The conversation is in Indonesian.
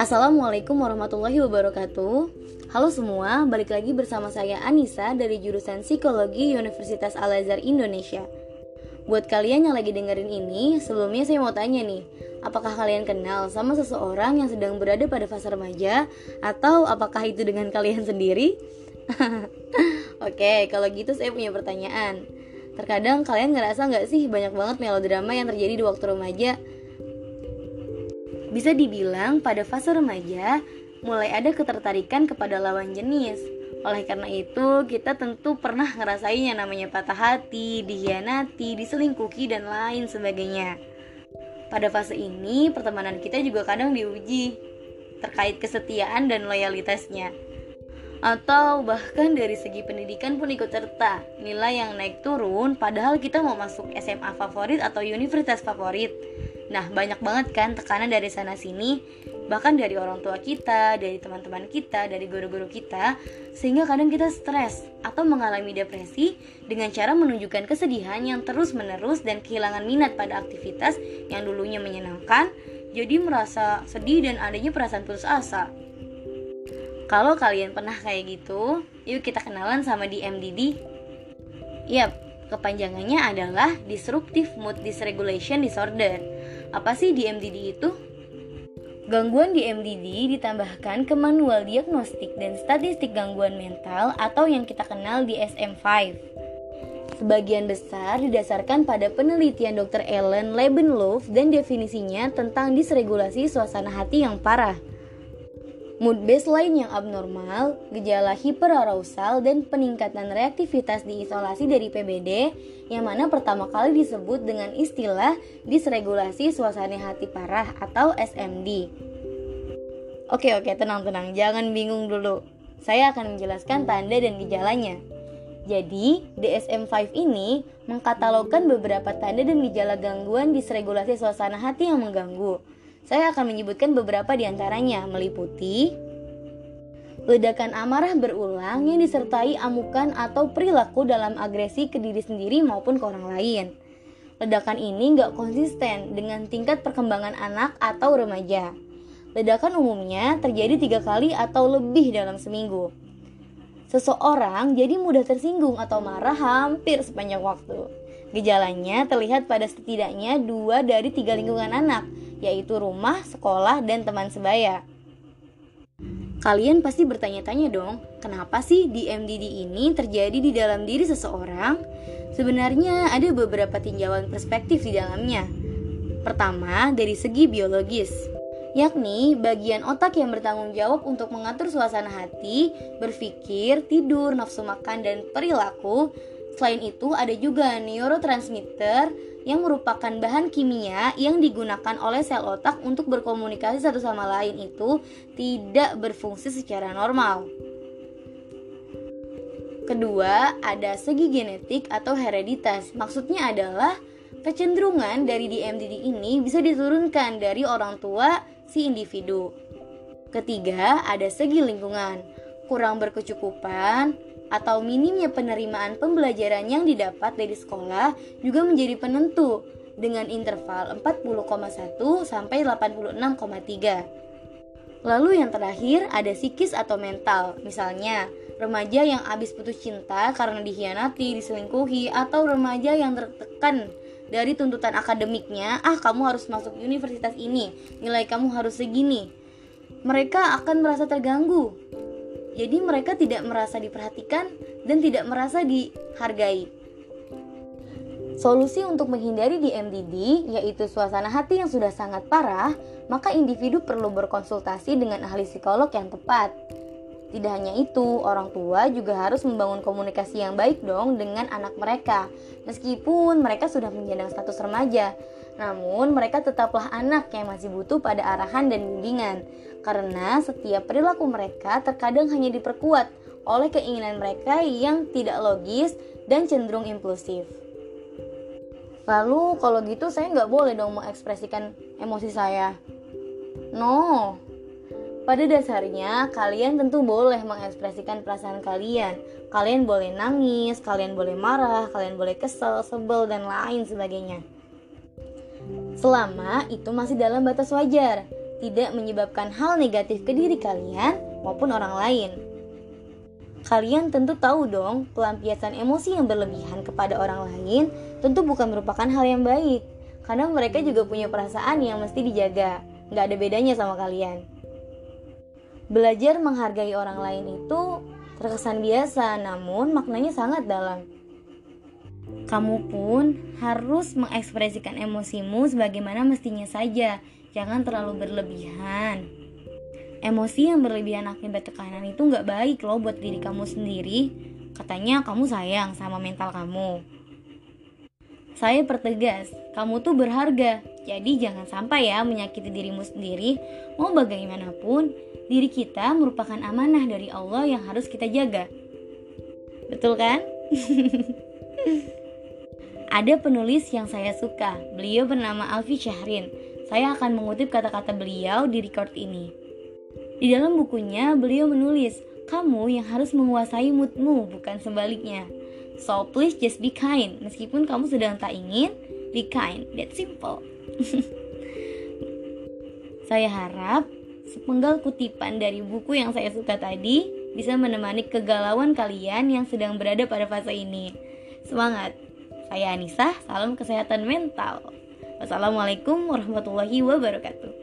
Assalamualaikum warahmatullahi wabarakatuh Halo semua, balik lagi bersama saya Anissa dari jurusan Psikologi Universitas Al-Azhar Indonesia Buat kalian yang lagi dengerin ini, sebelumnya saya mau tanya nih Apakah kalian kenal sama seseorang yang sedang berada pada fase remaja? Atau apakah itu dengan kalian sendiri? Oke, kalau gitu saya punya pertanyaan Terkadang kalian ngerasa nggak sih banyak banget melodrama yang terjadi di waktu remaja? Bisa dibilang pada fase remaja mulai ada ketertarikan kepada lawan jenis. Oleh karena itu, kita tentu pernah ngerasain namanya patah hati, dihianati, diselingkuhi, dan lain sebagainya. Pada fase ini, pertemanan kita juga kadang diuji terkait kesetiaan dan loyalitasnya. Atau bahkan dari segi pendidikan pun ikut serta, nilai yang naik turun padahal kita mau masuk SMA favorit atau universitas favorit. Nah, banyak banget kan tekanan dari sana sini, bahkan dari orang tua kita, dari teman-teman kita, dari guru-guru kita, sehingga kadang kita stres atau mengalami depresi dengan cara menunjukkan kesedihan yang terus-menerus dan kehilangan minat pada aktivitas yang dulunya menyenangkan, jadi merasa sedih dan adanya perasaan putus asa. Kalau kalian pernah kayak gitu, yuk kita kenalan sama di MDD. Yap, kepanjangannya adalah Disruptive Mood Dysregulation Disorder apa sih di MDD itu? Gangguan di MDD ditambahkan ke manual diagnostik dan statistik gangguan mental atau yang kita kenal di SM5. Sebagian besar didasarkan pada penelitian Dr. Ellen Lebenlof dan definisinya tentang disregulasi suasana hati yang parah. Mood baseline yang abnormal, gejala hiperarousal, dan peningkatan reaktivitas diisolasi dari PBD yang mana pertama kali disebut dengan istilah disregulasi suasana hati parah atau SMD. Oke oke tenang-tenang, jangan bingung dulu. Saya akan menjelaskan tanda dan gejalanya. Jadi, DSM-5 ini mengkatalogkan beberapa tanda dan gejala gangguan disregulasi suasana hati yang mengganggu saya akan menyebutkan beberapa di antaranya, meliputi ledakan amarah berulang yang disertai amukan atau perilaku dalam agresi ke diri sendiri maupun ke orang lain. Ledakan ini nggak konsisten dengan tingkat perkembangan anak atau remaja. Ledakan umumnya terjadi tiga kali atau lebih dalam seminggu. Seseorang jadi mudah tersinggung atau marah hampir sepanjang waktu. Gejalanya terlihat pada setidaknya dua dari tiga lingkungan anak, yaitu rumah, sekolah, dan teman sebaya. Kalian pasti bertanya-tanya dong, kenapa sih di MDD ini terjadi di dalam diri seseorang? Sebenarnya ada beberapa tinjauan perspektif di dalamnya. Pertama, dari segi biologis, yakni bagian otak yang bertanggung jawab untuk mengatur suasana hati, berpikir, tidur, nafsu makan, dan perilaku. Selain itu, ada juga neurotransmitter yang merupakan bahan kimia yang digunakan oleh sel otak untuk berkomunikasi satu sama lain itu tidak berfungsi secara normal. Kedua, ada segi genetik atau hereditas. Maksudnya adalah kecenderungan dari DMDD ini bisa diturunkan dari orang tua si individu. Ketiga, ada segi lingkungan. Kurang berkecukupan, atau minimnya penerimaan pembelajaran yang didapat dari sekolah juga menjadi penentu dengan interval 40,1 sampai 86,3. Lalu yang terakhir ada psikis atau mental, misalnya remaja yang habis putus cinta karena dikhianati, diselingkuhi, atau remaja yang tertekan dari tuntutan akademiknya, ah kamu harus masuk universitas ini, nilai kamu harus segini. Mereka akan merasa terganggu jadi mereka tidak merasa diperhatikan dan tidak merasa dihargai. Solusi untuk menghindari DMDD yaitu suasana hati yang sudah sangat parah, maka individu perlu berkonsultasi dengan ahli psikolog yang tepat. Tidak hanya itu, orang tua juga harus membangun komunikasi yang baik dong dengan anak mereka. Meskipun mereka sudah menyandang status remaja, namun mereka tetaplah anak yang masih butuh pada arahan dan bimbingan karena setiap perilaku mereka terkadang hanya diperkuat oleh keinginan mereka yang tidak logis dan cenderung impulsif. Lalu kalau gitu saya nggak boleh dong mengekspresikan emosi saya. No, pada dasarnya kalian tentu boleh mengekspresikan perasaan kalian. Kalian boleh nangis, kalian boleh marah, kalian boleh kesel, sebel, dan lain sebagainya. Selama itu masih dalam batas wajar, tidak menyebabkan hal negatif ke diri kalian maupun orang lain. Kalian tentu tahu dong, pelampiasan emosi yang berlebihan kepada orang lain tentu bukan merupakan hal yang baik. Karena mereka juga punya perasaan yang mesti dijaga. Nggak ada bedanya sama kalian. Belajar menghargai orang lain itu terkesan biasa, namun maknanya sangat dalam. Kamu pun harus mengekspresikan emosimu sebagaimana mestinya saja, jangan terlalu berlebihan. Emosi yang berlebihan akibat tekanan itu nggak baik loh buat diri kamu sendiri. Katanya kamu sayang sama mental kamu. Saya pertegas, kamu tuh berharga, jadi jangan sampai ya menyakiti dirimu sendiri. Mau bagaimanapun, diri kita merupakan amanah dari Allah yang harus kita jaga. Betul kan? Ada penulis yang saya suka, beliau bernama Alfi Syahrin. Saya akan mengutip kata-kata beliau di record ini. Di dalam bukunya, beliau menulis, kamu yang harus menguasai moodmu, bukan sebaliknya. So please just be kind. Meskipun kamu sedang tak ingin, be kind. That simple. saya harap sepenggal kutipan dari buku yang saya suka tadi bisa menemani kegalauan kalian yang sedang berada pada fase ini. Semangat. Saya Anissa, salam kesehatan mental. Wassalamualaikum warahmatullahi wabarakatuh.